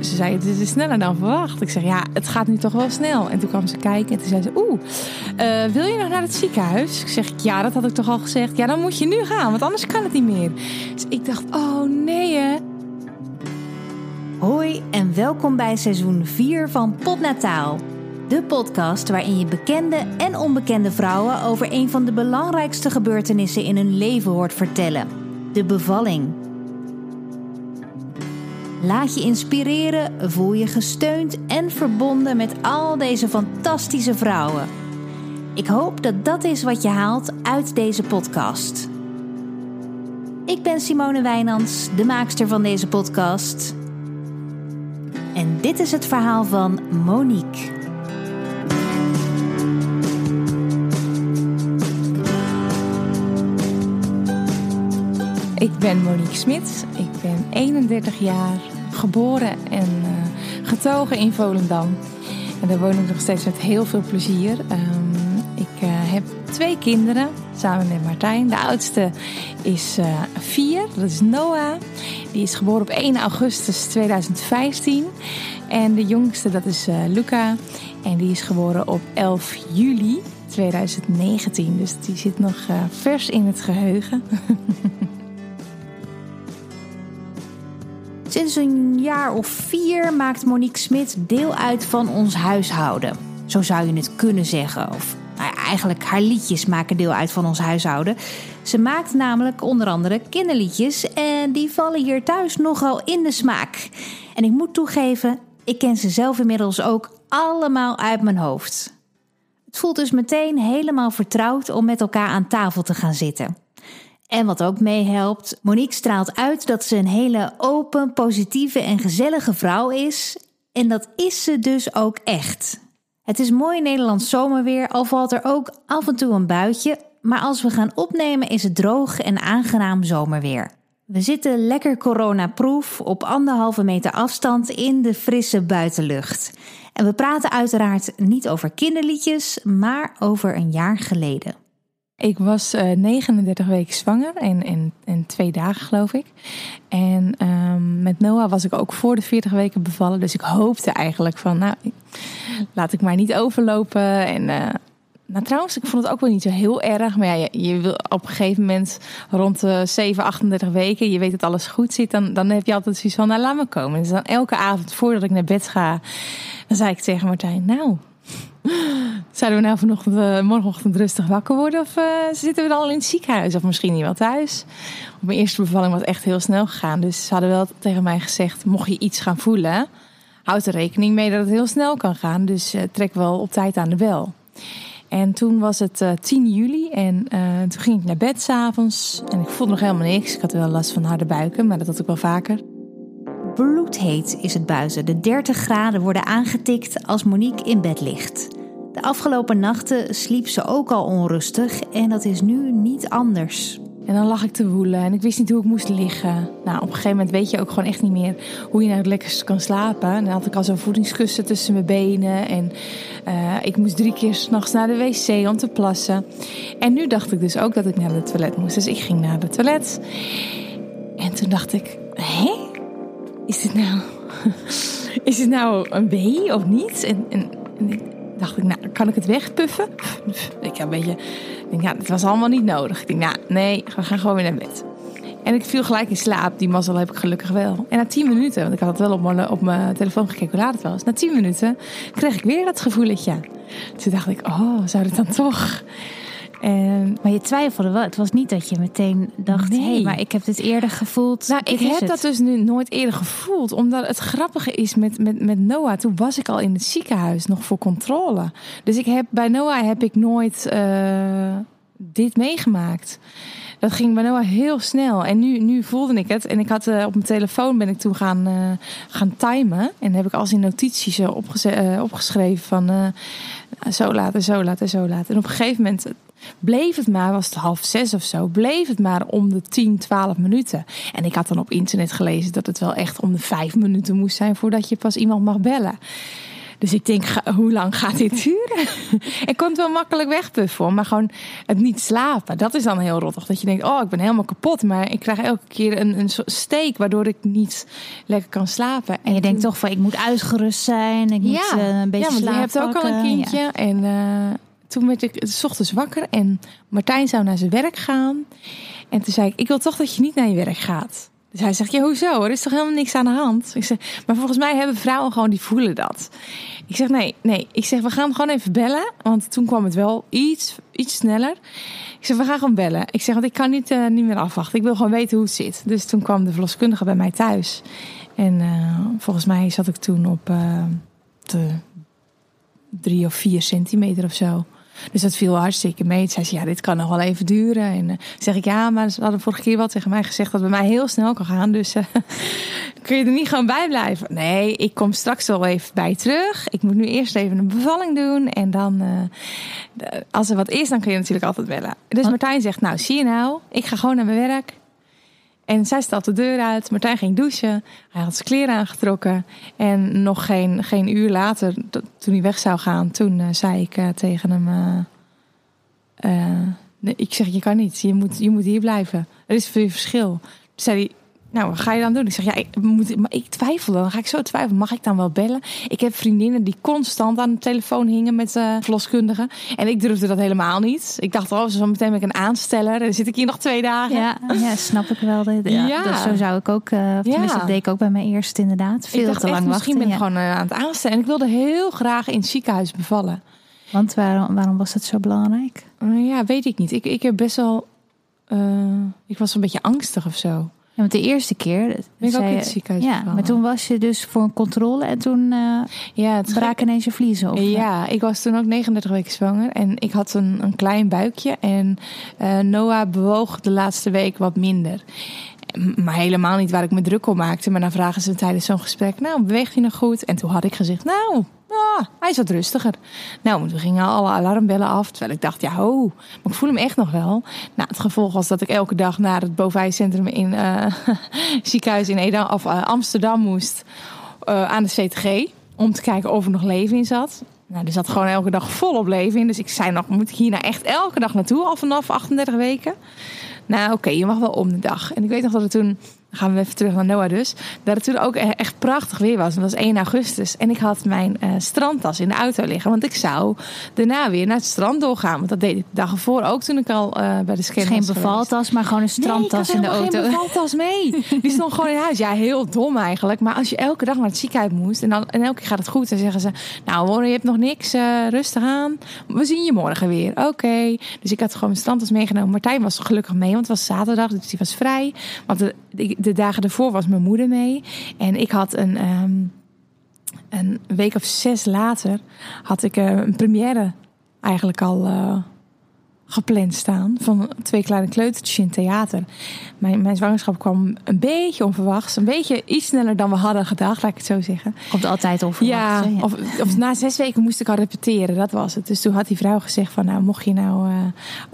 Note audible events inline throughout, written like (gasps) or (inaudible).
ze zei, het is sneller dan verwacht. Ik zeg, ja, het gaat nu toch wel snel. En toen kwam ze kijken en toen zei ze, oeh, uh, wil je nog naar het ziekenhuis? Ik zeg, ja, dat had ik toch al gezegd. Ja, dan moet je nu gaan, want anders kan het niet meer. Dus ik dacht, oh nee hè. Hoi en welkom bij seizoen 4 van Potnataal. De podcast waarin je bekende en onbekende vrouwen over een van de belangrijkste gebeurtenissen in hun leven hoort vertellen: de bevalling. Laat je inspireren, voel je gesteund en verbonden met al deze fantastische vrouwen. Ik hoop dat dat is wat je haalt uit deze podcast. Ik ben Simone Wijnands, de maakster van deze podcast. En dit is het verhaal van Monique. Ik ben Monique Smit. Ik ben 31 jaar, geboren en uh, getogen in Volendam. En daar woon ik nog steeds met heel veel plezier. Um, ik uh, heb twee kinderen samen met Martijn. De oudste is uh, vier, dat is Noah. Die is geboren op 1 augustus 2015. En de jongste, dat is Luca. En die is geboren op 11 juli 2019. Dus die zit nog vers in het geheugen. (laughs) Sinds een jaar of vier maakt Monique Smit deel uit van ons huishouden. Zo zou je het kunnen zeggen. Of nou eigenlijk haar liedjes maken deel uit van ons huishouden. Ze maakt namelijk onder andere kinderliedjes en die vallen hier thuis nogal in de smaak. En ik moet toegeven, ik ken ze zelf inmiddels ook allemaal uit mijn hoofd. Het voelt dus meteen helemaal vertrouwd om met elkaar aan tafel te gaan zitten. En wat ook meehelpt, Monique straalt uit dat ze een hele open, positieve en gezellige vrouw is. En dat is ze dus ook echt. Het is mooi Nederlands zomerweer, al valt er ook af en toe een buitje. Maar als we gaan opnemen is het droog en aangenaam zomerweer. We zitten lekker coronaproof op anderhalve meter afstand in de frisse buitenlucht. En we praten uiteraard niet over kinderliedjes, maar over een jaar geleden. Ik was uh, eh, 39 weken zwanger en, en, en twee dagen geloof ik. En um, met Noah was ik ook voor de 40 weken bevallen. Dus ik hoopte eigenlijk van, nou, laat ik maar niet overlopen. En uh, nou, trouwens, ik vond het ook wel niet zo heel erg. Maar ja, je, je wil op een gegeven moment rond de 7, 38 weken, je weet dat alles goed zit, dan, dan heb je altijd zoiets van, nou, laat me komen. Dus dan elke avond voordat ik naar bed ga, dan zei ik tegen Martijn, nou, (gasps) Zouden we nou vanochtend, uh, morgenochtend rustig wakker worden? Of uh, zitten we dan al in het ziekenhuis? Of misschien niet wel thuis? Op mijn eerste bevalling was echt heel snel gegaan. Dus ze hadden wel tegen mij gezegd: mocht je iets gaan voelen, houd er rekening mee dat het heel snel kan gaan. Dus uh, trek wel op tijd aan de bel. En toen was het 10 juli en toen ging ik naar bed s'avonds. En ik voelde nog helemaal niks. Ik had wel last van harde buiken, maar dat had ik wel vaker. Bloedheet is het buiten. De 30 graden worden aangetikt als Monique in bed ligt. De afgelopen nachten sliep ze ook al onrustig en dat is nu niet anders. En dan lag ik te woelen en ik wist niet hoe ik moest liggen. Nou, op een gegeven moment weet je ook gewoon echt niet meer hoe je nou het lekkerst kan slapen. En dan had ik al zo'n voedingskussen tussen mijn benen. En uh, ik moest drie keer s'nachts naar de wc om te plassen. En nu dacht ik dus ook dat ik naar het toilet moest. Dus ik ging naar het toilet. En toen dacht ik? Is dit nou, is dit nou een B of niet? En, en, en dacht ik, nou, kan ik het wegpuffen? Ik een beetje, denk, ja, het was allemaal niet nodig. Ik denk, nou, nee, we gaan gewoon weer naar bed. En ik viel gelijk in slaap. Die mazzel heb ik gelukkig wel. En na tien minuten, want ik had het wel op mijn, op mijn telefoon gekeken hoe laat het was. Na tien minuten kreeg ik weer dat gevoeletje. Toen dacht ik, oh, zou het dan toch? En, maar je twijfelde wel. Het was niet dat je meteen dacht: hé, hey, maar ik heb dit eerder gevoeld. Nou, ik heb dat dus nu nooit eerder gevoeld. Omdat het grappige is met, met, met Noah. Toen was ik al in het ziekenhuis nog voor controle. Dus ik heb, bij Noah heb ik nooit uh, dit meegemaakt. Dat ging bij Noah heel snel. En nu, nu voelde ik het. En ik had uh, op mijn telefoon ben ik toen gaan, uh, gaan timen. En heb ik als in notities opgeze- opgeschreven van zo laat en zo laat en zo laat. En op een gegeven moment bleef het maar, was het half zes of zo, bleef het maar om de 10, 12 minuten. En ik had dan op internet gelezen dat het wel echt om de vijf minuten moest zijn voordat je pas iemand mag bellen. Dus ik denk, ga- hoe lang gaat dit (laughs) duren? ik kon het wel makkelijk wegpuffen, maar gewoon het niet slapen. Dat is dan heel rottig. Dat je denkt, oh, ik ben helemaal kapot. Maar ik krijg elke keer een, een soort steek waardoor ik niet lekker kan slapen. En je denkt toch van, ik moet uitgerust zijn. Ik moet eh, een beetje ja, want slaap je hebt ook al een kindje. Ja. En eh, toen werd ik s ochtends wakker en Martijn zou naar zijn werk gaan. En toen zei ik, ik wil toch dat je niet naar je werk gaat. Dus hij zegt, ja, hoezo? Er is toch helemaal niks aan de hand? Ik zeg, maar volgens mij hebben vrouwen gewoon, die voelen dat. Ik zeg, nee, nee. Ik zeg, we gaan gewoon even bellen. Want toen kwam het wel iets, iets sneller. Ik zeg, we gaan gewoon bellen. Ik zeg, want ik kan niet, eh, niet meer afwachten. Ik wil gewoon weten hoe het zit. Dus toen kwam de verloskundige bij mij thuis. En eh, volgens mij zat ik toen op eh, de drie of vier centimeter of zo. Dus dat viel hartstikke mee. Toen zei ze, ja, dit kan nog wel even duren. En eh, zeg ik, ja, maar ze hadden vorige keer wel tegen mij gezegd dat het bij mij heel snel kan gaan. Dus eh, (laughs) kun je er niet gewoon bij blijven? Nee, ik kom straks wel even bij terug. Ik moet nu eerst even een bevalling doen. En dan, eh, als er wat is, dan kun je natuurlijk altijd bellen. Dus Wat? Martijn zegt, nou, zie je nou, ik ga gewoon naar mijn werk. En zij stapte de deur uit. Martijn ging douchen. Hij had zijn kleren aangetrokken. En nog geen, geen uur later, toen hij weg zou gaan, toen eh, zei ik eh, tegen hem: eh, nee, Ik zeg, je kan niet. Je moet, je moet hier blijven. Er is veel verschil. Toen zei hij. Nou, wat ga je dan doen? Ik zeg, ja, ik, moet, maar ik twijfel dan. Dan ga ik zo twijfelen. Mag ik dan wel bellen? Ik heb vriendinnen die constant aan de telefoon hingen met eh verloskundigen. En ik durfde dat helemaal niet. Ik dacht, oh, zo meteen ben ik een aansteller. Dan zit ik hier nog twee dagen. Ja, ja, snap ik wel. Ja, Ja. Dus zo zou ik ook, eh of tenminste Ja. dat deed ik ook bij mijn eerste inderdaad. Veel ik dacht te lang echt, misschien wachten. ben ik ja. gewoon eh, aan het aanstellen. En ik wilde heel graag in het ziekenhuis bevallen. Want waarom, waarom was dat zo belangrijk? Uh, ja, weet ik niet. Ik, ik heb best wel... ik was een beetje angstig of zo. Want de eerste keer... Ben ik ook in het ziekenhuis Ja, maar toen was je dus voor een controle en toen eh Ja, het braken ineens je vliezen. Of, Ja, ik was toen ook 39 weken zwanger en ik had een, een klein buikje. En eh, Noah bewoog de laatste week wat minder. Maar helemaal niet waar ik me druk om maakte. Maar dan vragen ze tijdens zo'n gesprek, nou, beweegt hij nog goed? En toen had ik gezegd, nou, ah, hij is wat rustiger. Nou, toen gingen alle alarmbellen af. Terwijl ik dacht, ja, ho, maar ik voel hem echt nog wel. Nou, het gevolg was dat ik elke dag naar het bovijcentrum in eh (laughs) ziekenhuis in Edam, of, eh, Amsterdam moest. eh, aan de CTG. Om te kijken of er nog leven in zat. Nou, er zat gewoon elke dag volop leven in. Dus ik zei nog, moet ik hier nou echt elke dag naartoe? Al vanaf 38 weken? Nou, oké, je mag wel om de dag. En ik weet nog dat het toen, dan gaan we even terug naar Noah dus, dat het toen ook e- echt prachtig weer was. Het was 1 augustus. En ik had mijn eh, strandtas in de auto liggen. Want ik zou daarna weer naar het strand doorgaan. Want dat deed ik de dag ervoor ook toen ik al eh, bij de scan Geen bevaltas, maar gewoon een strandtas nee, in ik de auto. geen bevaltas mee. Die stond gewoon in huis. Ja, heel dom eigenlijk. Maar als je elke dag naar het ziekenhuis moest en, dan, en elke keer gaat het goed, dan zeggen ze: Nou, hoor, je hebt nog niks, eh, rustig aan. We zien je morgen weer. Oké. Dus ik had gewoon mijn strandtas meegenomen. Martijn was gelukkig mee, want het was zaterdag, dus die was vrij. Want de, de, de dagen ervoor was mijn moeder mee. En ik had een. ehm, een week of zes later had ik eh, een première eigenlijk al eh, gepland staan van twee kleine kleutertjes in het theater. Mijn, mijn zwangerschap kwam een beetje onverwachts, een beetje iets sneller dan we hadden gedacht, laat ik het zo zeggen. Komt altijd onverwacht. Ja. Of, of na zes weken moest ik al repeteren, dat was het. Dus toen had die vrouw gezegd van, nou, mocht je nou eh,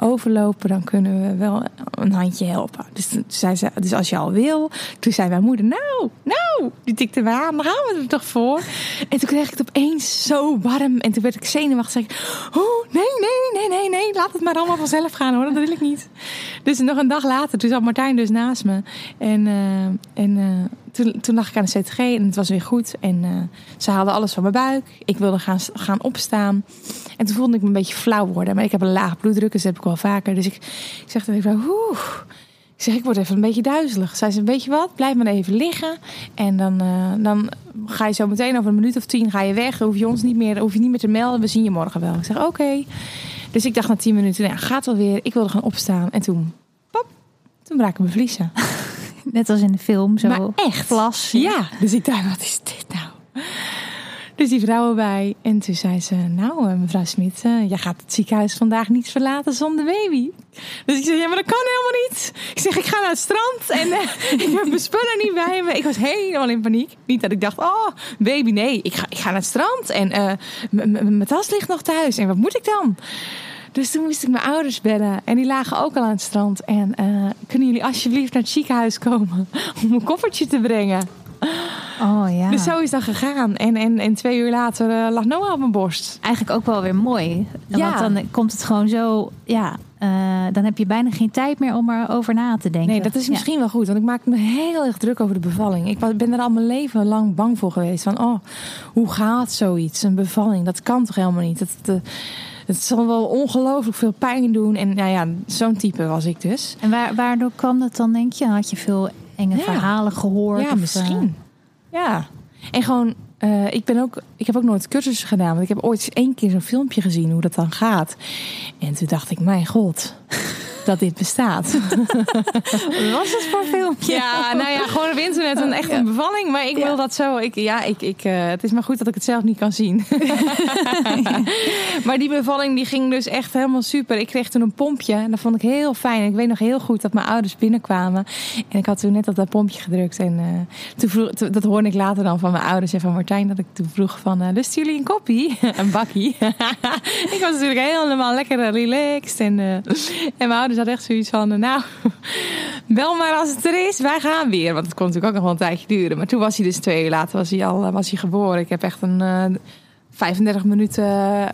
overlopen, dan kunnen we wel een handje helpen. Dus, toen zei ze, dus als je al wil. Toen zei mijn moeder, nou, nou, die tikte me aan, daar gaan we er toch voor. En toen kreeg ik het opeens zo warm en toen werd ik zenuwachtig. Zei ik, oh, nee, nee, nee, nee, nee, laat het maar allemaal vanzelf gaan hoor, dat wil ik niet. Dus nog een dag later, toen zat Martijn dus naast me. En, eh, en eh, toen, toen lag ik aan de CTG en het was weer goed. En eh, ze haalde alles van mijn buik. Ik wilde gaan, gaan opstaan. En toen voelde ik me een beetje flauw worden. Maar ik heb een laag bloeddruk, dus dat heb ik wel vaker. Dus ik, ik zeg tegen oeh. Ik zeg, ik word even een beetje duizelig. Zij zei, weet je wat, blijf maar even liggen. En dan, dan ga je zo meteen over een minuut of tien ga je weg. Hoef je ons niet meer, hoef je niet meer te melden. We zien je morgen wel. Ik zeg, oké. Dus ik dacht na tien minuten, nou, ja, gaat wel weer. Ik wilde gaan opstaan. En toen, pop, toen braken mijn vliezen. (laughs) Net als in de film, zo Maar echt? vlas. Ja, dus ik dacht, wat is dit nou? Dus die vrouw erbij. En toen zei ze, nou eh, mevrouw Smit, eh, jij gaat het ziekenhuis vandaag niet verlaten zonder baby. Dus ik zei, ja maar dat kan helemaal niet. Ik zeg, ik ga naar het strand en eh, (laughs) ik heb mijn spullen niet bij me. Ik was helemaal in paniek. Niet dat ik dacht, oh baby, nee, ik ga, ik ga naar het strand. En m- mijn tas ligt nog thuis. En wat moet ik dan? Dus toen moest ik mijn ouders bellen. En die lagen ook al aan het strand. En kunnen jullie alsjeblieft naar het ziekenhuis komen om een koffertje te brengen? Oh ja. Dus zo is dat gegaan. En, en, en twee uur later uh, lag Noah op mijn borst. Eigenlijk ook wel weer mooi. Ja. Want dan komt het gewoon zo, ja, uh, dan heb je bijna geen tijd meer om erover na te denken. Nee, dat is misschien ja. wel goed. Want ik maak me heel erg druk over de bevalling. Ik ben er al mijn leven lang bang voor geweest. Van, oh, hoe gaat zoiets? Een bevalling, dat kan toch helemaal niet? Dat, dat, het zal wel ongelooflijk veel pijn doen. En nou ja, zo'n type was ik dus. En waar, waardoor kwam dat dan, denk je? Had je veel enge ja. verhalen gehoord? Ja, of, misschien. Uh... Ja. En gewoon, uh, ik, ben ook, ik heb ook nooit cursussen gedaan. Want ik heb ooit eens één keer zo'n filmpje gezien hoe dat dan gaat. En toen dacht ik, mijn god dat dit bestaat. Wat (laughs) was het voor filmpje? Ja, nou ja, gewoon op internet een echt een bevalling. Maar ik wil dat zo. Ik, ja, ik, ik, uh, het is maar goed dat ik het zelf niet kan zien. (laughs) (laughs) maar die bevalling die ging dus echt helemaal super. Ik kreeg toen een pompje en dat vond ik heel fijn. Ik weet nog heel goed dat mijn ouders binnenkwamen. En ik had toen net op dat pompje gedrukt. En uh, toen vroeg, dat hoorde ik later dan van mijn ouders en van Martijn. Dat ik toen vroeg van, uh, lust jullie een koppie? een bakkie. ik was natuurlijk helemaal lekker relaxed. En, en mijn ouders had echt zoiets van, nou, (laughs) bel maar als het er is, wij gaan weer. Want het kon natuurlijk ook nog wel een tijdje duren. Maar toen was hij dus twee uur later, was hij al was hij geboren. Ik heb echt een uh, 35 minuten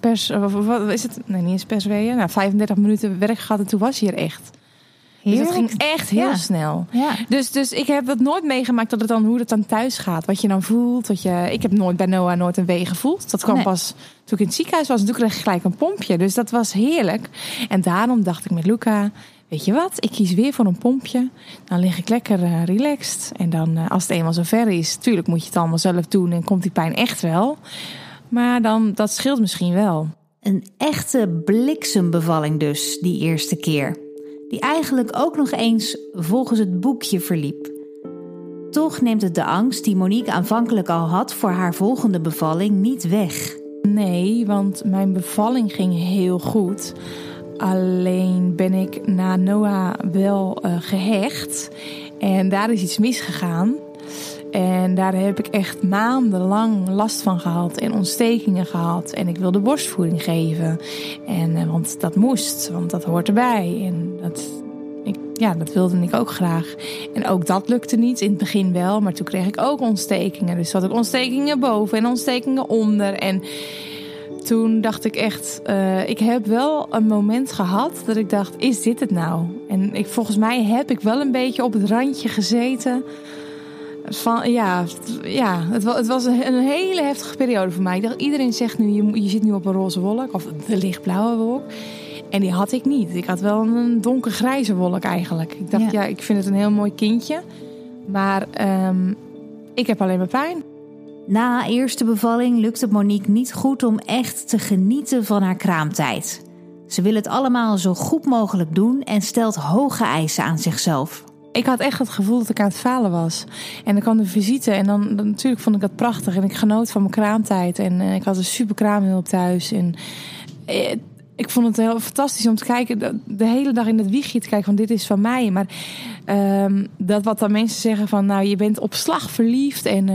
pers, wat is het? Nee, niet eens persweeën. Nou, 35 minuten werk gehad en toen was hij er echt. Dus dat ging echt heel ja. snel. Ja. Dus, dus ik heb dat nooit meegemaakt dat het dan hoe het dan thuis gaat. Wat je dan voelt. Wat je, ik heb nooit bij Noah nooit een wee gevoeld. Dat kwam nee. pas toen ik in het ziekenhuis was. En toen kreeg ik gelijk een pompje. Dus dat was heerlijk. En daarom dacht ik met Luca. Weet je wat? Ik kies weer voor een pompje. Dan lig ik lekker uh, relaxed. En dan uh, als het eenmaal zo ver is. Tuurlijk moet je het allemaal zelf doen. En komt die pijn echt wel. Maar dan, dat scheelt misschien wel. Een echte bliksembevalling dus, die eerste keer die eigenlijk ook nog eens volgens het boekje verliep. Toch neemt het de angst die Monique aanvankelijk al had voor haar volgende bevalling niet weg. Nee, want mijn bevalling ging heel goed. Alleen ben ik na Noah wel uh, gehecht. En daar is iets misgegaan. En daar heb ik echt maandenlang last van gehad en ontstekingen gehad. En ik wilde borstvoeding geven. En, uh, want dat moest, want dat hoort erbij. En dat, ik, ja, dat wilde ik ook graag. En ook dat lukte niet. In het begin wel, maar toen kreeg ik ook ontstekingen. Dus had ik ontstekingen boven en ontstekingen onder. En toen dacht ik echt, uh, ik heb wel een moment gehad dat ik dacht, is dit het nou? En volgens mij heb ik wel een beetje op het randje gezeten van, ja, ja het, was, het was een, hele heftige periode voor mij. Ik dacht, iedereen zegt nu, je, je zit nu op een roze wolk. Of de lichtblauwe wolk. En die had ik niet. Ik had wel een donkergrijze wolk eigenlijk. Ik dacht, ja, ja ik vind het een heel mooi kindje. Maar um, ik heb alleen maar pijn. Na eerste bevalling lukt het Monique niet goed om echt te genieten van haar kraamtijd. Ze wil het allemaal zo goed mogelijk doen en stelt hoge eisen aan zichzelf ik had echt het gevoel dat ik aan het falen was. En dan kwam de visite en dan, dan, natuurlijk vond ik dat prachtig. En ik genoot van mijn kraamtijd. En, en ik had een super kraamhulp thuis. En eh, ik vond het heel fantastisch om te kijken, de, hele dag in het wiegje te kijken van dit is van mij. Maar um, dat wat dan mensen zeggen van nou je bent op slag verliefd en...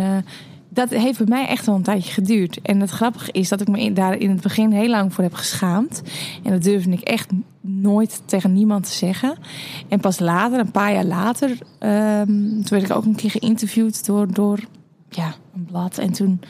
Dat heeft bij mij echt wel een tijdje geduurd. En het grappige is dat ik me daar in het begin heel lang voor heb geschaamd. En dat durfde ik echt nooit tegen niemand te zeggen. En pas later, een paar jaar later, um, toen werd ik ook een keer geïnterviewd door, door ja, een blad. En toen,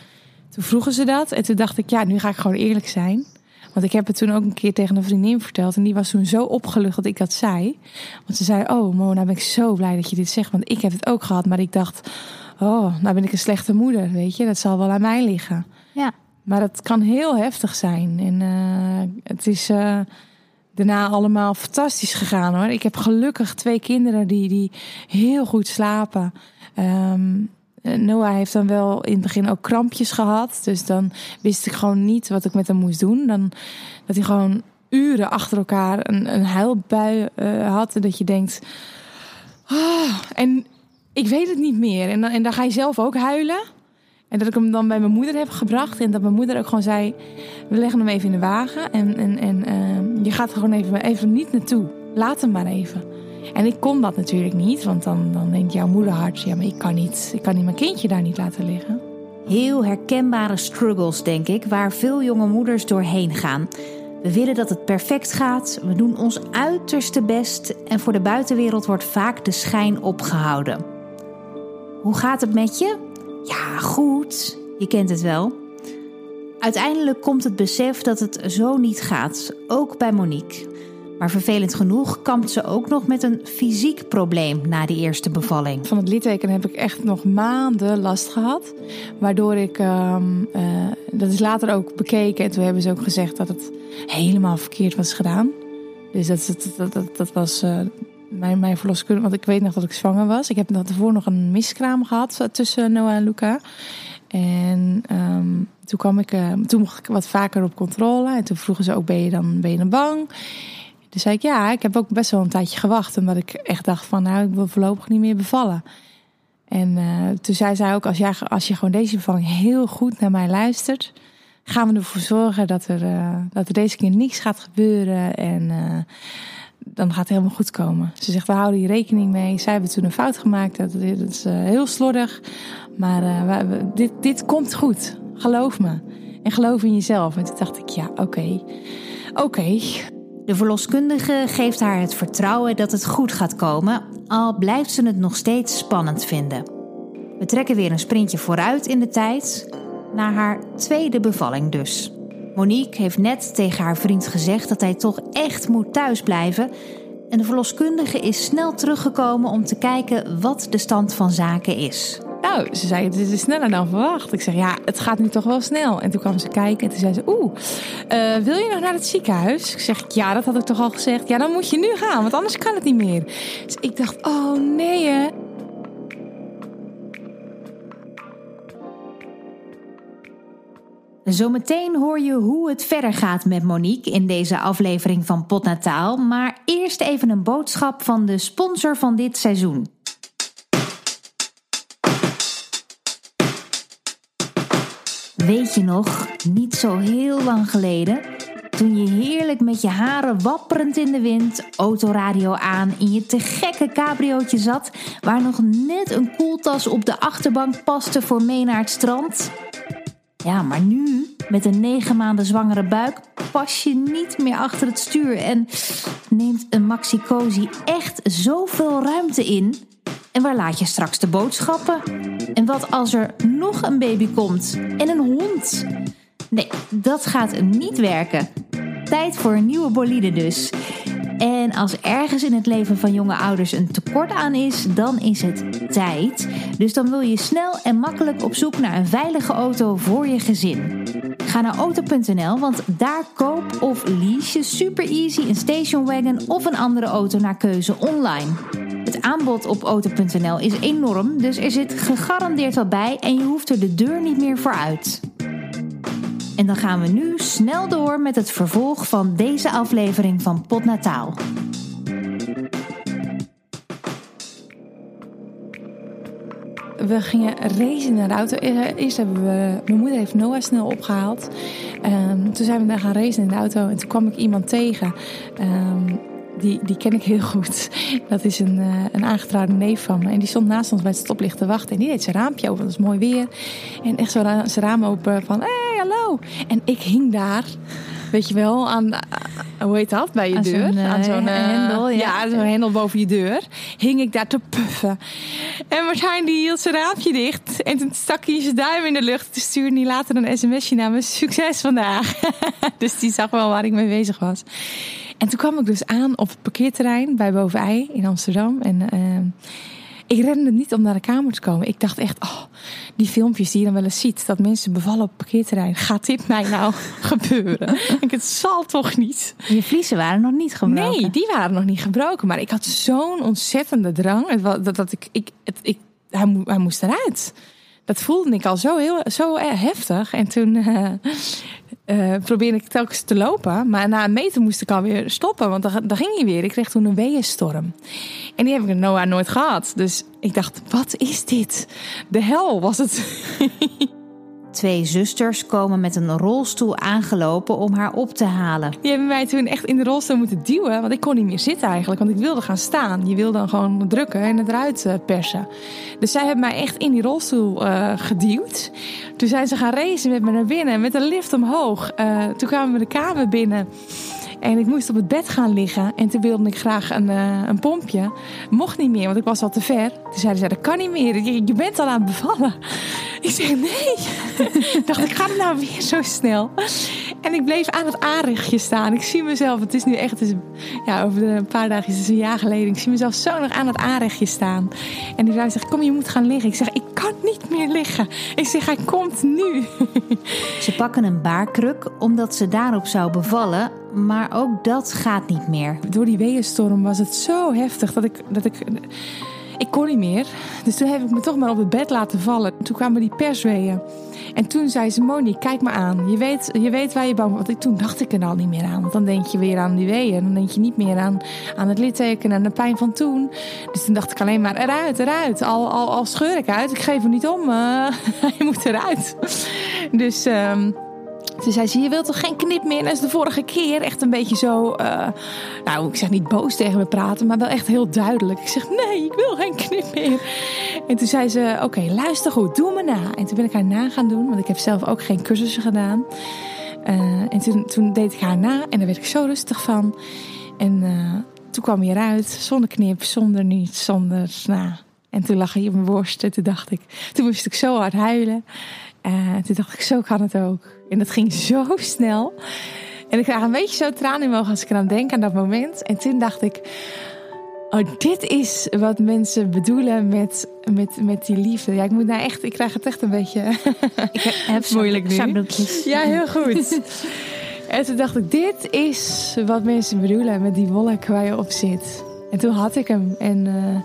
toen vroegen ze dat. En toen dacht ik, ja, nu ga ik gewoon eerlijk zijn. Want ik heb het toen ook een keer tegen een vriendin verteld. En die was toen zo opgelucht dat ik dat zei. Want ze zei, oh Mona, ben ik zo blij dat je dit zegt. Want ik heb het ook gehad. Maar ik dacht, oh, nou ben ik een slechte moeder, weet je. Dat zal wel aan mij liggen. Ja. Maar het kan heel heftig zijn. En uh, het is uh, daarna allemaal fantastisch gegaan hoor. Ik heb gelukkig twee kinderen die, die heel goed slapen. Um, Noah heeft dan wel in het begin ook krampjes gehad. Dus dan wist ik gewoon niet wat ik met hem moest doen. Dan dat hij gewoon uren achter elkaar een, een huilbui uh, had. En dat je denkt. Oh, en ik weet het niet meer. En dan, en dan ga je zelf ook huilen. En dat ik hem dan bij mijn moeder heb gebracht. En dat mijn moeder ook gewoon zei: We leggen hem even in de wagen. En, en, en uh, je gaat er gewoon even, even niet naartoe. Laat hem maar even. En ik kon dat natuurlijk niet. Want dan, dan denkt jouw moederhart: Ja, maar ik kan, niet, ik kan niet mijn kindje daar niet laten liggen. Heel herkenbare struggles, denk ik, waar veel jonge moeders doorheen gaan. We willen dat het perfect gaat, we doen ons uiterste best en voor de buitenwereld wordt vaak de schijn opgehouden. Hoe gaat het met je? Ja, goed. Je kent het wel. Uiteindelijk komt het besef dat het zo niet gaat, ook bij Monique. Maar vervelend genoeg kampt ze ook nog met een fysiek probleem na die eerste bevalling. Van het litteken heb ik echt nog maanden last gehad. Waardoor ik, ehm, eh, dat is later ook bekeken. En toen hebben ze ook gezegd dat het helemaal verkeerd was gedaan. Dus dat, dat, was uh, mijn, mijn verloskundige. Want ik weet nog dat ik zwanger was. Ik heb daarvoor nog een miskraam gehad eh, tussen Noah en Luca. En um, toen kwam ik, toen mocht ik wat vaker op controle. En toen vroegen ze ook: ben je dan, ben je dan bang? Toen zei ik ja, ik heb ook best wel een tijdje gewacht. Omdat ik echt dacht van nou, ik wil voorlopig niet meer bevallen. En uh, toen zei zij ook, als, jij, als je gewoon deze bevalling heel goed naar mij luistert, gaan we ervoor zorgen dat er, dat er deze keer niets gaat gebeuren. En dan gaat het helemaal goed komen. Ze zegt, we houden hier rekening mee. Zij hebben toen een fout gemaakt. Dat, is heel slordig. Maar we, dit, dit komt goed. Geloof me. En geloof in jezelf. En toen dacht ik, ja, oké. Oké. De verloskundige geeft haar het vertrouwen dat het goed gaat komen, al blijft ze het nog steeds spannend vinden. We trekken weer een sprintje vooruit in de tijd, naar haar tweede bevalling dus. Monique heeft net tegen haar vriend gezegd dat hij toch echt moet thuisblijven. En de verloskundige is snel teruggekomen om te kijken wat de stand van zaken is. Nou, ze zei, dit is sneller dan verwacht. Ik zeg, ja, het gaat nu toch wel snel. En toen kwam ze kijken en toen zei ze, oeh, uh, wil je nog naar het ziekenhuis? Ik zeg, ja, dat had ik toch al gezegd. Ja, dan moet je nu gaan, want anders kan het niet meer. Dus ik dacht, oh nee hè. Zometeen hoor je hoe het verder gaat met Monique in deze aflevering van Potnataal. Maar eerst even een boodschap van de sponsor van dit seizoen. Weet je nog, niet zo heel lang geleden, toen je heerlijk met je haren wapperend in de wind, autoradio aan, in je te gekke cabriootje zat, waar nog net een koeltas op de achterbank paste voor mee naar het strand? Ja, maar nu, met een negen maanden zwangere buik, pas je niet meer achter het stuur en neemt een Maxi Cozy echt zoveel ruimte in en waar laat je straks de boodschappen? En wat als er nog een baby komt en een hond? Nee, dat gaat niet werken. Tijd voor een nieuwe bolide dus. En als ergens in het leven van jonge ouders een tekort aan is, dan is het tijd. Dus dan wil je snel en makkelijk op zoek naar een veilige auto voor je gezin. Ga naar auto.nl, want daar koop of lease je super easy een stationwagon of een andere auto naar keuze online. Het aanbod op auto.nl is enorm, dus er zit gegarandeerd wat bij en je hoeft er de deur niet meer voor uit. En dan gaan we nu snel door met het vervolg van deze aflevering van Potnataal. We gingen racen naar de auto. Eerst hebben we, mijn moeder heeft Noah snel opgehaald. Um, toen zijn we daar gaan racen in de auto en toen kwam ik iemand tegen. Um, die, die ken ik heel goed. Dat is een, uh, een aangetrouwde neef van me. En die stond naast ons bij het stoplicht te wachten. En die deed zijn raampje open, dat was mooi weer. En echt zo zijn raam open van, hé, hey, hallo. En ik hing daar, weet je wel, aan, uh, hoe heet dat, bij je Aan deur? zo'n, aan zo'n hendel, ja. ja. zo'n hendel boven je deur. Hing ik daar te puffen. En Martijn die hield zijn raampje dicht. En toen stak hij zijn duim in de lucht. Toen stuurde hij later een sms'je naar me, succes vandaag. (laughs) dus die zag wel waar ik mee bezig was. En toen kwam ik dus aan op het parkeerterrein bij Bovenij in Amsterdam. En uh, ik rende niet om naar de kamer te komen. Ik dacht echt, oh, die filmpjes die je dan wel eens ziet, dat mensen bevallen op het parkeerterrein. Gaat dit mij nou (laughs) gebeuren? ik, het zal toch niet. Je vliezen waren nog niet gebroken. Nee, die waren nog niet gebroken. Maar ik had zo'n ontzettende drang. Dat, dat ik, ik, het, ik, hij, hij moest eruit. Dat voelde ik al zo, heel, zo heftig. En toen uh, uh, probeerde ik telkens te lopen. Maar na een meter moest ik alweer stoppen. Want dan, dan ging hij weer. Ik kreeg toen een weeënstorm. En die heb ik in Noah nooit gehad. Dus ik dacht, wat is dit? De hel was het. (laughs) Twee zusters komen met een rolstoel aangelopen om haar op te halen. Die hebben mij toen echt in de rolstoel moeten duwen. Want ik kon niet meer zitten eigenlijk. Want ik wilde gaan staan. Je wilde dan gewoon drukken en het eruit eh, persen. Dus zij hebben mij echt in die rolstoel uh, geduwd. Toen zijn ze gaan racen met me naar binnen. Met een lift omhoog. Uh, toen kwamen we de kamer binnen. En ik moest op het bed gaan liggen. En toen wilde ik graag een, uh, een pompje. Mocht niet meer, want ik was al te ver. Toen zeiden ze, dat kan niet meer. Je, bent al aan het bevallen. Ik zeg, nee. ik dacht, ik ga het nou weer zo snel. En ik bleef aan het aanrechtje staan. Ik zie mezelf, het is nu echt, is, ja, over een paar dagen is het een jaar geleden. Ik zie mezelf zo nog aan het aanrechtje staan. En die vrouw zegt, kom je moet gaan liggen. Ik zeg, ik kan niet meer liggen. Ik zeg, hij komt nu. Ze pakken een baarkruk omdat ze daarop zou bevallen. Maar ook dat gaat niet meer. Door die weeënstorm was het zo heftig dat ik, dat ik ik kon niet meer. Dus toen heb ik me toch maar op het bed laten vallen. Toen kwamen die persweeën. En toen zei ze, Monique, kijk me aan. Je weet, je weet waar je bang bent. Want toen dacht ik er al niet meer aan. Want dan denk je weer aan die weeën. Dan denk je niet meer aan, aan het litteken en de pijn van toen. Dus toen dacht ik alleen maar, eruit, eruit. Al, al, al scheur ik uit. Ik geef er niet om. (laughs) Uh, je moet eruit. Dus... Um, toen zei ze, je wilt toch geen knip meer? En de vorige keer echt een beetje zo, uh, nou ik zeg niet boos tegen me praten, maar wel echt heel duidelijk. Ik zeg, nee, ik wil geen knip meer. En toen zei ze, oké, luister goed, doe me na. En toen ben ik haar na gaan doen, want ik heb zelf ook geen cursussen gedaan. Uh, en toen, toen deed ik haar na en daar werd ik zo rustig van. En uh, toen kwam hij eruit, zonder knip, zonder niets, zonder, nou... En toen lag hij op mijn borst en toen dacht ik, toen moest ik zo hard huilen. En toen dacht ik, zo kan het ook. En dat ging zo (laughs) snel. En ik krijg een beetje zo tranen in mijn ogen als ik eraan denk aan dat moment. En toen dacht ik, oh, dit is wat mensen bedoelen met, met, met die liefde. Ja, ik moet nou echt, ik krijg het echt een beetje (laughs) ik heb moeilijk nu. Ja, heel goed. (laughs) en toen dacht ik, dit is wat mensen bedoelen met die wolk waar je op zit. En toen had ik hem. En... Uh,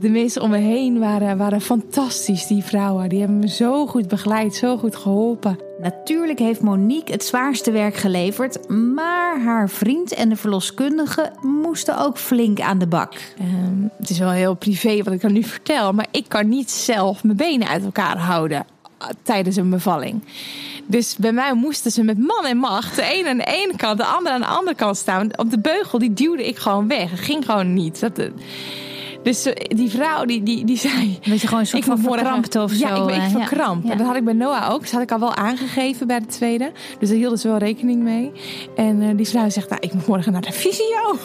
de mensen om me heen waren, waren fantastisch, die vrouwen. Die hebben me zo goed begeleid, zo goed geholpen. Natuurlijk heeft Monique het zwaarste werk geleverd, maar haar vriend en de verloskundige moesten ook flink aan de bak. Um, het is wel heel privé wat ik dan nu vertel, maar ik kan niet zelf mijn benen uit elkaar houden eh, tijdens een bevalling. Dus bij mij moesten ze met man en macht de een aan de ene kant, de ander aan de andere kant staan. Op de beugel die duwde ik gewoon weg. Het ging gewoon niet. Dat, eh, dus eh, die vrouw die, die, die zei... Dat je gewoon een soort van verkrampt of zo. Ja, ik, ik verkramp. En dat had ik bij Noah ook. Dat had ik al wel aangegeven bij de tweede. Dus daar hielden ze wel rekening mee. En uh, die vrouw zegt, nou, ik moet morgen naar de visio.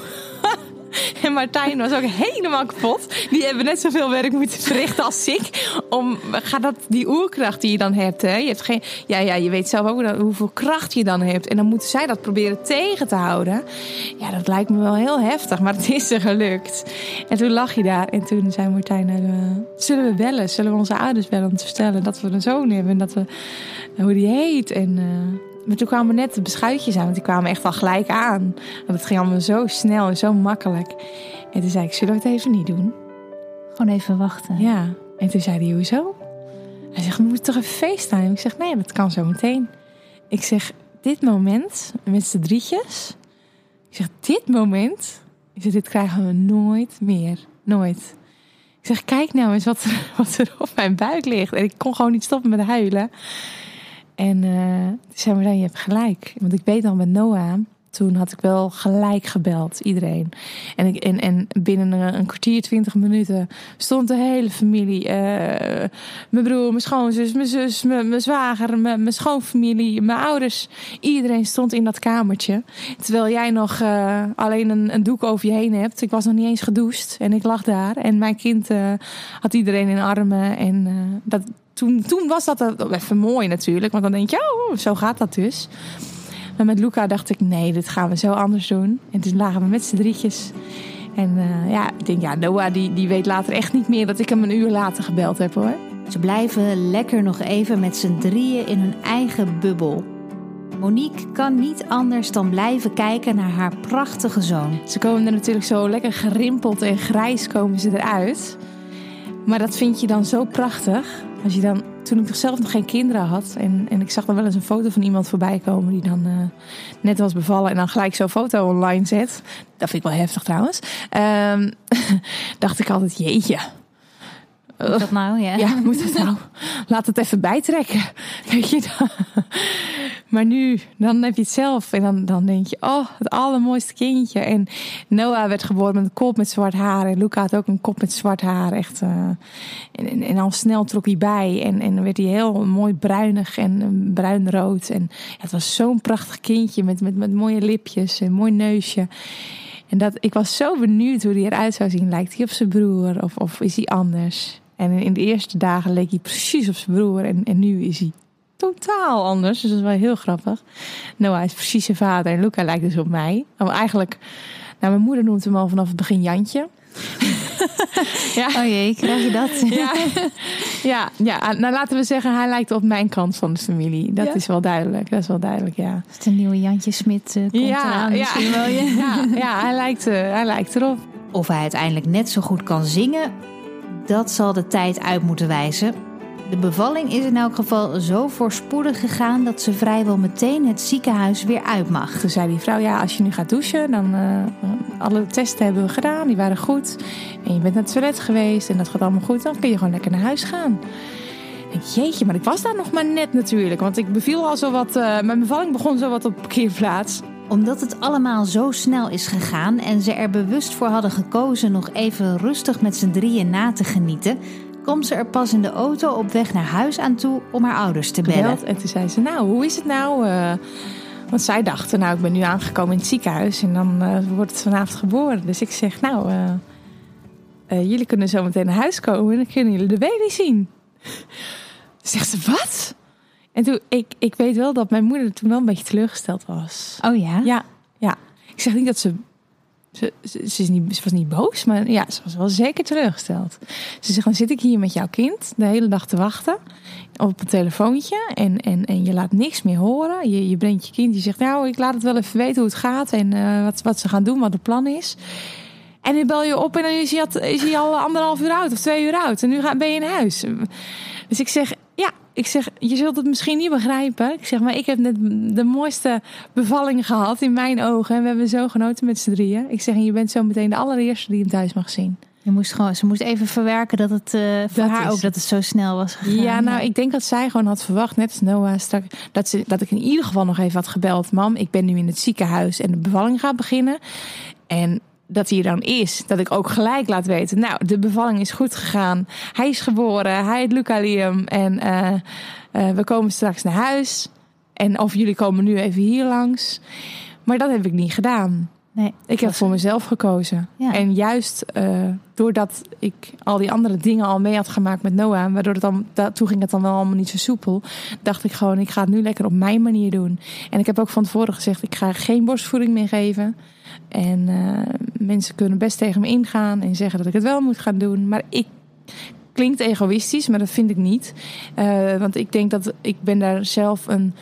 (laughs) En Martijn was ook helemaal kapot. Die hebben net zoveel werk moeten verrichten als ik. Om, gaat dat die oerkracht die je dan hebt. Hè? Je, hebt geen, ja, ja, je weet zelf ook hoeveel kracht je dan hebt. En dan moeten zij dat proberen tegen te houden. Ja, dat lijkt me wel heel heftig. Maar het is er gelukt. En toen lag je daar. En toen zei Martijn, uh, zullen we bellen? Zullen we onze ouders bellen om te vertellen dat we een zoon hebben? En dat we, hoe die heet. En... Uh, maar toen kwamen net de beschuitjes aan, want die kwamen echt al gelijk aan. Want het ging allemaal zo snel en zo makkelijk. En toen zei ik, zullen we het even niet doen? Gewoon even wachten. Ja. En toen zei hij, hoezo? Hij zegt, we moeten toch even facetime? Ik zeg, nee, dat kan zo meteen. Ik zeg, dit moment, met z'n drietjes. Ik zeg, dit moment. Ik zeg, dit krijgen we nooit meer. Nooit. Ik zeg, kijk nou eens wat er, (laughs) wat er op mijn buik ligt. En ik kon gewoon niet stoppen met huilen. En uh, toen zei Marijn, je hebt gelijk. Want ik weet al met Noah, toen had ik wel gelijk gebeld, iedereen. En, ik, en, en binnen een, kwartier, twintig minuten stond de hele familie. Uh, mijn broer, mijn schoonzus, mijn zus, mijn, mijn zwager, mijn, mijn schoonfamilie, mijn ouders. Iedereen stond in dat kamertje. Terwijl jij nog uh, alleen een, een, doek over je heen hebt. Ik was nog niet eens gedoucht en ik lag daar. En mijn kind had iedereen in armen. En dat toen, toen was dat even mooi natuurlijk. Want dan denk je, oh, zo gaat dat dus. Maar met Luca dacht ik, nee, dit gaan we zo anders doen. En toen lagen we met z'n drietjes. En uh, ja, ik denk, ja, Noah die, die weet later echt niet meer dat ik hem een uur later gebeld heb hoor. Ze blijven lekker nog even met z'n drieën in hun eigen bubbel. Monique kan niet anders dan blijven kijken naar haar prachtige zoon. Ze komen er natuurlijk zo lekker gerimpeld en grijs komen ze eruit. Maar dat vind je dan zo prachtig. Dan, toen ik toch zelf nog geen kinderen had. En, en ik zag dan wel eens een foto van iemand voorbij komen die dan uh, net was bevallen. En dan gelijk zo'n foto online zet. Dat vind ik wel heftig trouwens. Um, (laughs) dacht ik altijd, jeetje. Moet dat nou? Ja, ja moet dat nou? (laughs) Laat het even bijtrekken. Weet je dan? (laughs) Maar nu, dan heb je het zelf. En dan, dan denk je, oh, het allermooiste kindje. En Noah werd geboren met een kop met zwart haar. En Luca had ook een kop met zwart haar. Echt, uh, en, en, al snel trok hij bij. En, en werd hij heel mooi bruinig en bruinrood. En ja, het was zo'n prachtig kindje met, met, met mooie lipjes en mooi neusje. En dat, ik was zo benieuwd hoe hij eruit zou zien. Lijkt hij op zijn broer of, of is hij anders? En in de eerste dagen leek hij precies op zijn broer. En, en nu is hij totaal anders. Dus dat is wel heel grappig. Noah is precies zijn vader. En Luca lijkt dus op mij. Maar eigenlijk, nou, mijn moeder noemt hem al vanaf het begin Jantje. (laughs) ja. Oh jee, krijg je dat? (laughs) ja. ja, ja, nou laten we zeggen, hij lijkt op mijn kant van de familie. Dat is wel duidelijk. Dat is wel duidelijk, ja. Is een nieuwe Jantje Smit uh, komt ja, eraan, ja. wel je. ja, ja hij, lijkt, uh, hij lijkt erop. Of hij uiteindelijk net zo goed kan zingen, dat zal de tijd uit moeten wijzen. De bevalling is in elk geval zo voorspoedig gegaan dat ze vrijwel meteen het ziekenhuis weer uit mag. Toen zei die vrouw: Ja, als je nu gaat douchen, dan uh, alle testen hebben we gedaan, die waren goed. En je bent naar het toilet geweest en dat gaat allemaal goed, dan kun je gewoon lekker naar huis gaan. Jeetje, maar ik was daar nog maar net natuurlijk. Want ik beviel al zo wat. Uh, mijn bevalling begon zo wat op parkeerplaats omdat het allemaal zo snel is gegaan en ze er bewust voor hadden gekozen nog even rustig met z'n drieën na te genieten, komt ze er pas in de auto op weg naar huis aan toe om haar ouders te bellen. En toen zei ze, nou, hoe is het nou? Uh, want zij dachten, nou, ik ben nu aangekomen in het ziekenhuis en dan uh, wordt het vanavond geboren. Dus ik zeg, nou, uh, jullie kunnen zo meteen naar huis komen en dan kunnen jullie de baby zien. (laughs) Zegt ze, wat? En toen, ik, ik weet wel dat mijn moeder toen wel een beetje teleurgesteld was. Oh ja? Ja, ja. Ik zeg niet dat ze ze, ze, is niet, ze was niet boos, maar ja, ze was wel zeker teleurgesteld. Ze zegt, dan zit ik hier met jouw kind de hele dag te wachten op een telefoontje en, en, en je laat niks meer horen. Je, je brengt je kind, je zegt, nou, ik laat het wel even weten hoe het gaat en uh, wat, wat ze gaan doen, wat het plan is. En nu bel je op en dan is hij, al, is hij al anderhalf uur oud of twee uur oud. En nu ga, ben je in huis. Dus ik zeg, ik zeg, je zult het misschien niet begrijpen. Ik zeg, maar ik heb net de mooiste bevalling gehad in mijn ogen. En we hebben zo genoten met z'n drieën. Ik zeg, en je bent zo meteen de allereerste die hem thuis mag zien. Je moest gewoon, ze moest even verwerken dat het uh, voor haar ook dat het zo snel was gegaan. Ja, nou, ik denk dat zij gewoon had verwacht, net als Noah straks, dat, ze, dat ik in ieder geval nog even had gebeld. Mam, ik ben nu in het ziekenhuis en de bevalling gaat beginnen. En dat hij er dan is, dat ik ook gelijk laat weten. Nou, de bevalling is goed gegaan. Hij is geboren, hij heet Luca Liam. En uh, uh, we komen straks naar huis. En of jullie komen nu even hier langs. Maar dat heb ik niet gedaan. Nee, ik heb voor mezelf gekozen. Ja. En juist uh, doordat ik al die andere dingen al mee had gemaakt met Noah, waardoor het dan, dat, toen ging het dan wel allemaal niet zo soepel, dacht ik gewoon, ik ga het nu lekker op mijn manier doen. En ik heb ook van tevoren gezegd, ik ga geen borstvoeding meer geven. En uh, mensen kunnen best tegen me ingaan en zeggen dat ik het wel moet gaan doen. Maar ik klinkt egoïstisch, maar dat vind ik niet. Uh, want ik denk dat ik ben daar zelf een,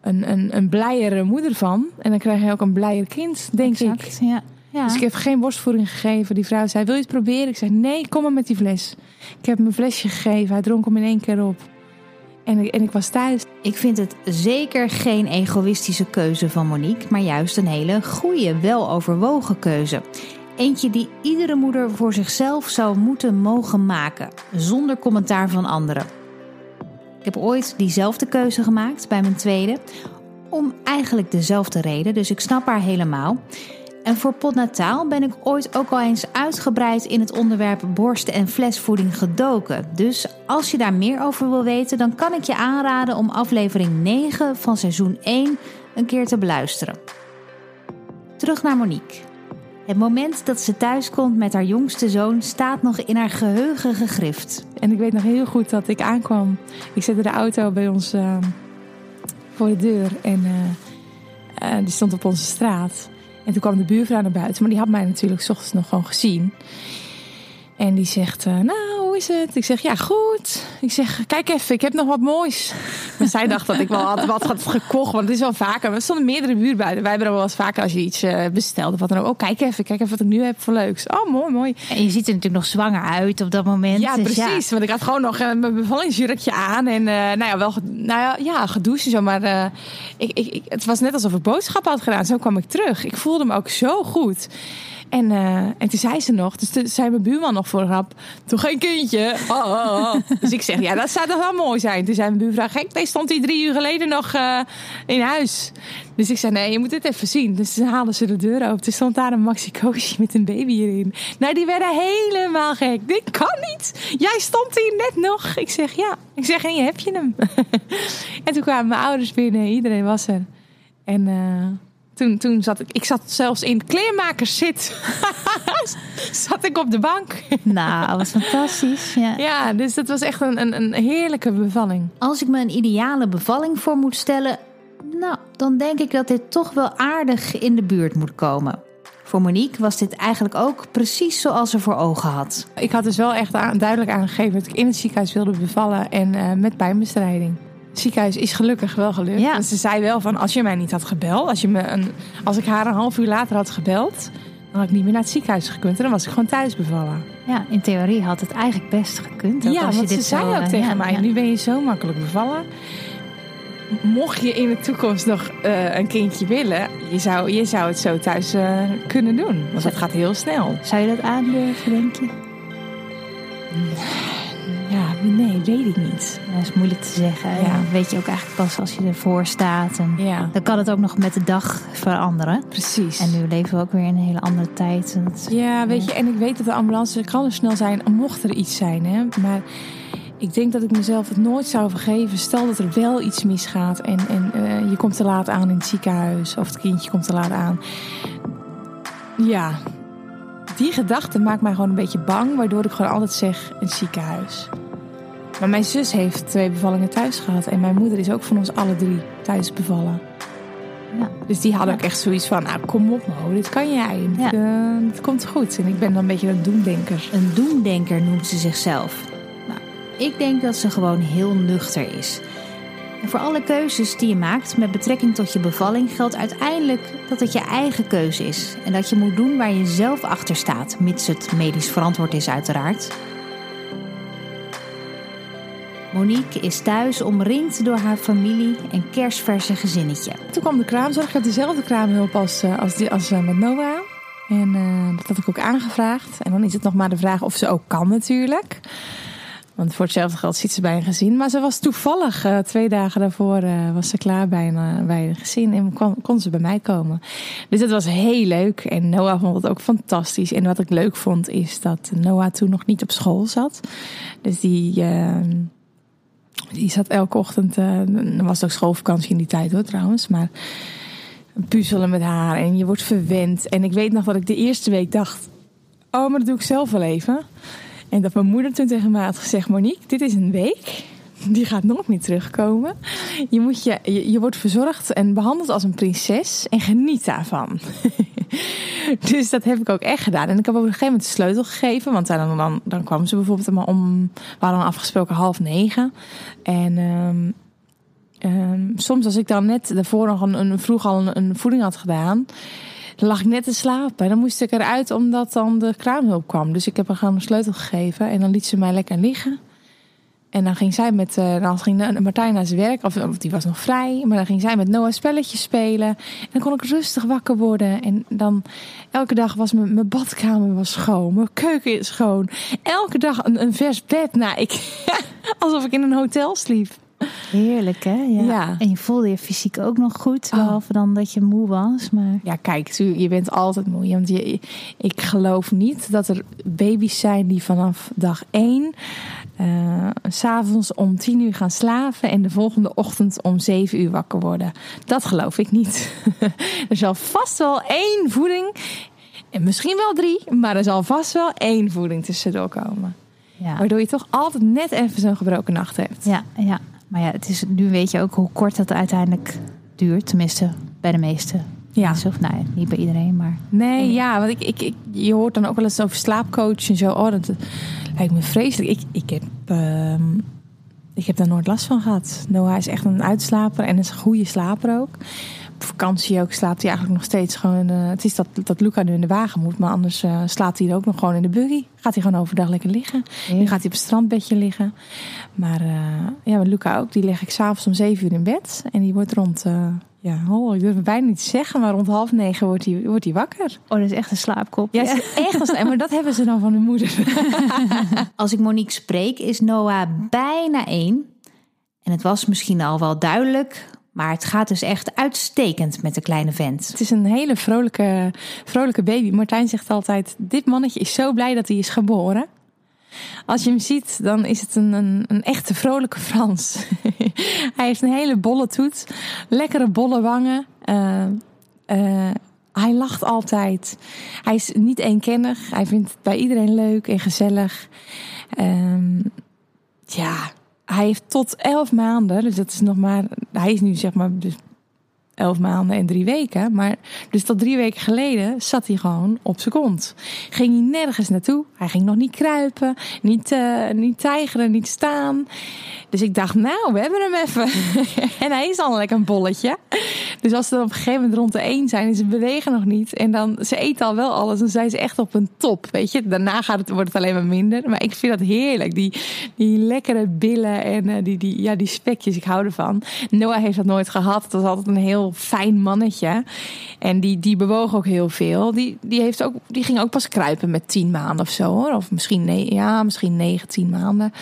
een, een, een blijere moeder van. En dan krijg je ook een blijer kind, denk exact, ik. Ja. Ja. Dus ik heb geen borstvoeding gegeven. Die vrouw zei, wil je het proberen? Ik zei, nee, kom maar met die fles. Ik heb hem een flesje gegeven. Hij dronk hem in één keer op. En en ik was thuis. Ik vind het zeker geen egoïstische keuze van Monique, maar juist een hele goede, weloverwogen keuze. Eentje die iedere moeder voor zichzelf zou moeten mogen maken, zonder commentaar van anderen. Ik heb ooit diezelfde keuze gemaakt bij mijn tweede, om eigenlijk dezelfde reden, dus ik snap haar helemaal. En voor potnataal ben ik ooit ook al eens uitgebreid in het onderwerp borsten en flesvoeding gedoken. Dus als je daar meer over wil weten, dan kan ik je aanraden om aflevering 9 van seizoen 1 een keer te beluisteren. Terug naar Monique. Het moment dat ze thuis komt met haar jongste zoon staat nog in haar geheugen gegrift. En ik weet nog heel goed dat ik aankwam. Ik zette de auto bij ons uh, voor de deur en uh, uh, die stond op onze straat. En toen kwam de buurvrouw naar buiten, maar die had mij natuurlijk s ochtends nog gewoon gezien. En die zegt, uh, nou, is het? Ik zeg, ja, goed. Ik zeg, kijk even, ik heb nog wat moois. Maar zij dacht dat ik wel had, wat had gekocht, want het is wel vaker. Er stonden meerdere buurbuiten. Wij hebben er wel eens vaker als je iets bestelt of wat dan ook. Oh, kijk even, kijk even wat ik nu heb voor leuks. Oh, mooi, mooi. En je ziet er natuurlijk nog zwanger uit op dat moment. Ja, dus precies. Ja. Want ik had gewoon nog uh, mijn bevallingsjurkje aan. En nou ja, wel nou ja, ja, gedoucht en zo. Maar ik, ik, ik, het was net alsof ik boodschappen had gedaan. Zo kwam ik terug. Ik voelde me ook zo goed. En, uh, en toen zei ze nog, dus toen zei mijn buurman nog voor grap, toch geen kindje? Oh, oh, oh. dus ik zeg, ja, dat zou toch wel mooi zijn. Toen zei mijn buurvrouw, gek, deze stond hij drie uur geleden nog uh, in huis. Dus ik zei, nee, je moet dit even zien. Dus toen haalden ze de deur open. Toen stond daar een Maxi met een baby erin. Nou, die werden helemaal gek. Dit kan niet. Jij stond hier net nog. Ik zeg, ja. Ik zeg, en je heb je hem. (laughs) en toen kwamen mijn ouders binnen. Iedereen was er. En... Uh, toen, toen zat ik, ik zat zelfs in kleermakerszit. (laughs) zat ik op de bank. nou, wat fantastisch. Ja. ja, dus dat was echt een, een, een heerlijke bevalling. Als ik me een ideale bevalling voor moet stellen, nou, dan denk ik dat dit toch wel aardig in de buurt moet komen. Voor Monique was dit eigenlijk ook precies zoals ze voor ogen had. Ik had dus wel echt duidelijk aangegeven dat ik in het ziekenhuis wilde bevallen en uh, met pijnbestrijding. Het ziekenhuis is gelukkig wel gelukt. Ja. ze zei wel van als je mij niet had gebeld, als, je me een, als ik haar een half uur later had gebeld, dan had ik niet meer naar het ziekenhuis gekund. En dan was ik gewoon thuis bevallen. Ja, in theorie had het eigenlijk best gekund. Ja, als je dit ze zei ook uh, tegen ja, mij, ja. nu ben je zo makkelijk bevallen. Mocht je in de toekomst nog uh, een kindje willen, je zou, je zou het zo thuis uh, kunnen doen. Want dat gaat heel snel. Zou je dat aandurven, denk je? Ja, nee, weet ik niet. Dat is moeilijk te zeggen. Ja. Weet je ook eigenlijk pas als je ervoor staat. En Ja, dan kan het ook nog met de dag veranderen. precies. En nu leven we ook weer in een hele andere tijd. Dat- Ja, weet je, en ik weet dat de ambulance kan er snel zijn, mocht er iets zijn. Hè? Maar ik denk dat ik mezelf het nooit zou vergeven. Stel dat er wel iets misgaat en, en eh, je komt te laat aan in het ziekenhuis of het kindje komt te laat aan. Ja, die gedachte maakt mij gewoon een beetje bang, waardoor ik gewoon altijd zeg een ziekenhuis. Maar mijn zus heeft twee bevallingen thuis gehad en mijn moeder is ook van ons alle drie thuis bevallen. Ja. Dus die hadden ook echt zoiets van, nou kom op Mo, dit kan jij. Ja. eh, dit komt goed. En ik ben dan een beetje een doemdenker. Een doemdenker noemt ze zichzelf. Nou, ik denk dat ze gewoon heel nuchter is. En voor alle keuzes die je maakt met betrekking tot je bevalling geldt uiteindelijk dat het je eigen keuze is. En dat je moet doen waar je zelf achter staat, mits het medisch verantwoord is uiteraard. Monique is thuis omringd door haar familie en kerstverse gezinnetje. Toen kwam de kraamzorg. Ik had dezelfde kraamhulp als, eh, als, die, als eh, met Noah. En eh, dat had ik ook aangevraagd. En dan is het nog maar de vraag of ze ook kan natuurlijk. Want voor hetzelfde geld zit ze bij een gezin. Maar ze was toevallig eh, twee dagen daarvoor eh, was ze klaar bij een, eh, bij een gezin. En kwam, kon ze bij mij komen. Dus dat was heel leuk. En Noah vond het ook fantastisch. En wat ik leuk vond is dat Noah toen nog niet op school zat. Dus die... eh, die zat elke ochtend, er was ook schoolvakantie in die tijd hoor trouwens, maar puzzelen met haar en je wordt verwend. En ik weet nog dat ik de eerste week dacht, oh maar dat doe ik zelf wel even. En dat mijn moeder toen tegen mij had gezegd, Monique, dit is een week. Die gaat nooit meer terugkomen. Je, moet je, je, wordt verzorgd en behandeld als een prinses en geniet daarvan. (laughs) dus dat heb ik ook echt gedaan. En ik heb op een gegeven moment de sleutel gegeven. Want dan, dan, dan kwam ze bijvoorbeeld maar om... We hadden afgesproken half negen. En um, um, soms als ik dan net daarvoor nog een, vroeg al een voeding had gedaan... Dan lag ik net te slapen. Dan moest ik eruit omdat dan de kraamhulp kwam. Dus ik heb haar gewoon een sleutel gegeven. En dan liet ze mij lekker liggen. En dan ging zij met, uh, dan ging Martijn naar zijn werk, of, of, die was nog vrij, maar dan ging zij met Noah spelletjes spelen. En dan kon ik rustig wakker worden. En dan elke dag was mijn, mijn badkamer was schoon, mijn keuken is schoon. Elke dag een, een vers bed. Nou, ik, (laughs) alsof ik in een hotel sliep. Heerlijk, hè? Ja. Ja. En je voelde je fysiek ook nog goed, behalve dan dat je moe was. Maar... Ja, kijk, je bent altijd moe. Want je, ik geloof niet dat er baby's zijn die vanaf dag één... Uh, s'avonds om tien uur gaan slapen en de volgende ochtend om zeven uur wakker worden. Dat geloof ik niet. (laughs) er zal vast wel één voeding, en misschien wel drie, maar er zal vast wel één voeding tussendoor komen. Ja. Waardoor je toch altijd net even zo'n gebroken nacht hebt. Ja, ja. Maar ja, het is, nu weet je ook hoe kort dat uiteindelijk duurt. Tenminste, bij de meesten. Ja. Mensen, of, nou, niet bij iedereen, maar... Nee, ja, want ik, ik, ik, je hoort dan ook wel eens over slaapcoach en zo. Oh, dat lijkt me vreselijk. Ik, ik, heb, uh, ik heb daar nooit last van gehad. Noah is echt een uitslaper en is een goede slaper ook. Op vakantie ook slaapt hij eigenlijk nog steeds gewoon... Uh, het is dat, dat Luca nu in de wagen moet, maar anders uh, slaapt hij er ook nog gewoon in de buggy. Gaat hij gewoon overdag lekker liggen. Ja. Nu gaat hij op het strandbedje liggen. Maar uh, ja, Luca ook. Die leg ik s'avonds om zeven uur in bed. En die wordt rond Ja, oh, ik durf het bijna niet te zeggen, maar rond half negen wordt hij, wordt hij wakker. Oh, dat is echt een slaapkop. Ja, is echt een, (laughs) maar dat hebben ze dan van hun moeder. (laughs) Als ik Monique spreek, is Noah bijna één. En het was misschien al wel duidelijk, maar het gaat dus echt uitstekend met de kleine vent. Het is een hele vrolijke, vrolijke baby. Martijn zegt altijd: Dit mannetje is zo blij dat hij is geboren. Als je hem ziet, dan is het een, een, een echte vrolijke Frans. (laughs) hij heeft een hele bolle toet, lekkere bolle wangen. Uh, uh, hij lacht altijd. Hij is niet eenkennig. Hij vindt het bij iedereen leuk en gezellig. Um, ja, hij heeft tot elf maanden, dus dat is nog maar. Hij is nu zeg maar dus elf maanden en drie weken. Maar dus tot drie weken geleden zat hij gewoon op zijn kont. Ging hij nergens naartoe. Hij ging nog niet kruipen, niet, uh, niet tijgeren, niet staan. Dus ik dacht, nou, we hebben hem even. (laughs) en hij is al lekker een bolletje. Dus als ze dan op een gegeven moment rond de één zijn en ze bewegen nog niet. En dan, ze eten al wel alles, dan zijn ze echt op een top, weet je. Daarna gaat het, wordt het alleen maar minder. Maar ik vind dat heerlijk. Die, die lekkere billen en uh, die, die, ja, die spekjes, ik hou ervan. Noah heeft dat nooit gehad. Het was altijd een heel fijn mannetje. En die, die bewoog ook heel veel. Die, die, heeft ook, die ging ook pas kruipen met tien maanden of zo hoor. Of misschien, nee, ja, misschien negen, tien maanden.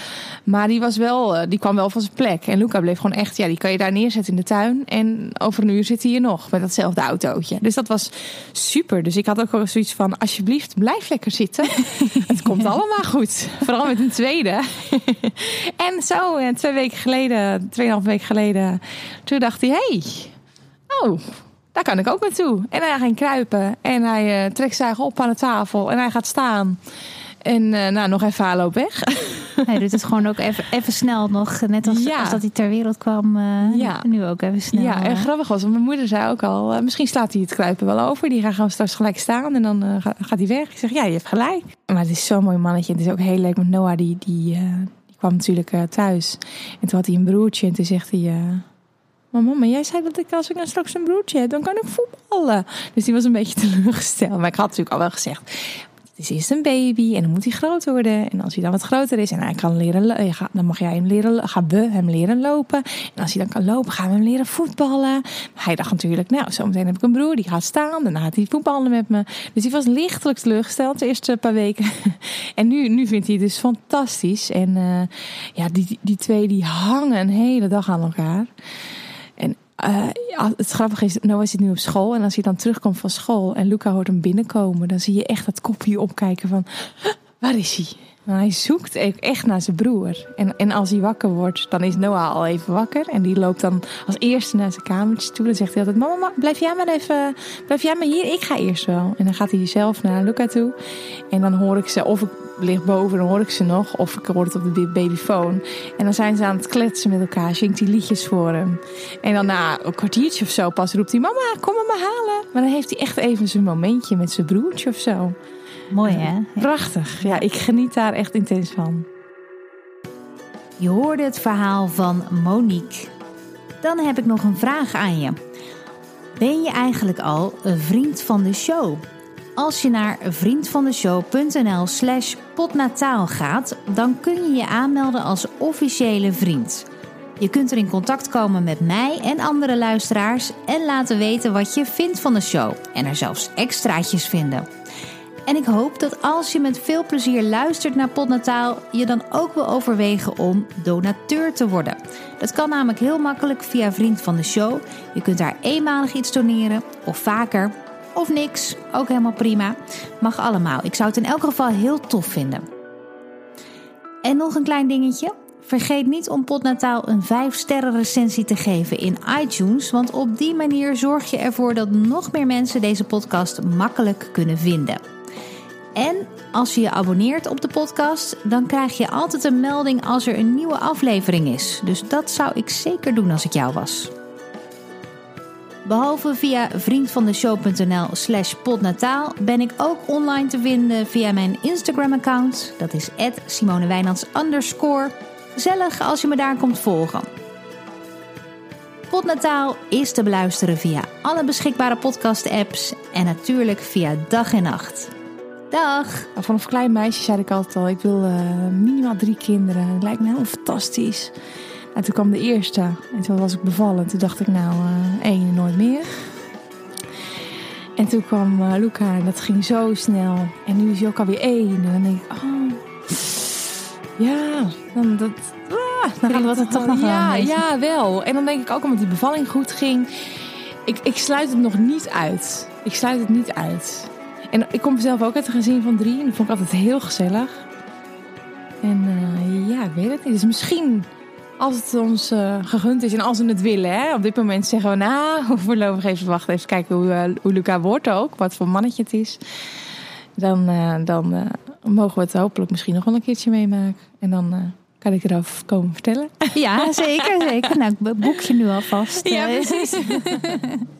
Maar die was wel, die kwam wel van zijn plek. En Luca bleef gewoon echt, ja, die kan je daar neerzetten in de tuin. En over een uur zit hij hier nog met datzelfde autootje. Dus dat was super. Dus ik had ook wel zoiets van, alsjeblieft, blijf lekker zitten. (laughs) Het komt allemaal goed. Vooral met een tweede. (laughs) en zo, twee weken geleden, tweeënhalf weken geleden, toen dacht hij, hey, oh, daar kan ik ook naartoe. En hij ging kruipen en hij uh, trekt zich op aan de tafel en hij gaat staan. En uh, nou, nog even aanloop weg. Hij doet het gewoon ook even, even snel nog. Net als, Ja. als dat hij ter wereld kwam. eh, Ja. Nu ook even snel. Ja, en eh. grappig was, want mijn moeder zei ook al, eh, misschien slaat hij het kruipen wel over. Die gaat gewoon straks gelijk staan en dan eh, ga- gaat hij weg. Ik zeg, ja, je hebt gelijk. Maar het is zo'n mooi mannetje. Het is ook heel leuk met Noah, die, die, eh, die kwam natuurlijk eh, thuis. En toen had hij een broertje en toen zegt hij... eh, Mama, maar jij zei dat ik als ik dan straks een broertje heb, dan kan ik voetballen. Dus die was een beetje (laughs) teleurgesteld. Maar ik had natuurlijk al wel gezegd, is eerst een baby en dan moet hij groot worden. En als hij dan wat groter is en hij kan leren, gaat- dan mag jij hem leren, gaan hem leren lopen. En als hij dan kan lopen, gaan we hem leren voetballen. Maar hij dacht natuurlijk, nou, zometeen heb ik een broer die gaat staan. Dan gaat hij voetballen met me. Dus hij was lichtelijk teleurgesteld de eerste paar weken. (laughs) En nu, nu vindt hij het dus fantastisch. En eh, ja, die, die twee die hangen een hele dag aan elkaar. Eh, het grappige is, Noah zit nu op school. En als hij dan terugkomt van school en Luca hoort hem binnenkomen, dan zie je echt dat kopje opkijken van, "Huh, waar is hij? Hij zoekt echt naar zijn broer. En, en als hij wakker wordt, dan is Noah al even wakker. En die loopt dan als eerste naar zijn kamertje toe. Dan zegt hij altijd, mama, ma- blijf jij maar even, blijf jij maar hier, ik ga eerst wel. En dan gaat hij zelf naar Luca toe. En dan hoor ik ze, of ik lig boven, dan hoor ik ze nog. Of ik hoor het op de babyfoon. En dan zijn ze aan het kletsen met elkaar, zingt hij liedjes voor hem. En dan na een kwartiertje of zo pas roept hij, mama, kom me maar halen. Maar dan heeft hij echt even zijn momentje met zijn broertje of zo. Mooi hè? Prachtig. Ja, ik geniet daar echt intens van. Je hoorde het verhaal van Monique. Dan heb ik nog een vraag aan je. Ben je eigenlijk al een vriend van de show? Als je naar vriendvandeshow.nl slash potnataal gaat, dan kun je je aanmelden als officiële vriend. Je kunt er in contact komen met mij en andere luisteraars en laten weten wat je vindt van de show. En er zelfs extraatjes vinden. En ik hoop dat als je met veel plezier luistert naar Podnataal, je dan ook wil overwegen om donateur te worden. Dat kan namelijk heel makkelijk via Vriend van de Show. Je kunt daar eenmalig iets doneren of vaker. Of niks, ook helemaal prima. Mag allemaal. Ik zou het in elk geval heel tof vinden. En nog een klein dingetje. Vergeet niet om Podnataal een 5-sterren recensie te geven in iTunes, want op die manier zorg je ervoor dat nog meer mensen deze podcast makkelijk kunnen vinden. En als je je abonneert op de podcast, dan krijg je altijd een melding als er een nieuwe aflevering is. Dus dat zou ik zeker doen als ik jou was. Behalve via vriendvandeshow.nl slash podnataal ben ik ook online te vinden via mijn Instagram-account. Dat is @simonewijnands underscore. Gezellig als je me daar komt volgen. Podnataal is te beluisteren via alle beschikbare podcast-apps en natuurlijk via dag en nacht. Dag! Nou, Vanaf klein meisje zei ik altijd al, ik wil eh, minimaal drie kinderen. Het lijkt me helemaal fantastisch. En toen kwam de eerste. En toen was ik bevallen. Toen dacht ik, nou, uh, één nooit meer. En toen kwam uh, Luca en dat ging zo snel. En nu is hij ook alweer één. En dan denk ik, oh, ja, dan, dat, ah, dan gaat het, toch nog ja, ja, wel. En dan denk ik ook omdat die bevalling goed ging. Ik, ik sluit het nog niet uit. Ik sluit het niet uit. En ik kom zelf ook uit een gezin van drie. En dat vond ik altijd heel gezellig. En uh, ja, ik weet het niet. Dus misschien als het ons uh, gegund is en als we het willen. Hè? Op dit moment zeggen we, nou, (laughs) voorlopig even wachten. Even kijken hoe, uh, hoe Luca wordt ook. Wat voor mannetje het is. Dan, dan mogen we het hopelijk misschien nog wel een keertje meemaken. En dan kan ik erover komen vertellen. Ja, zeker, zeker. Nou, ik boek je nu alvast. (laughs) Ja, precies. (laughs)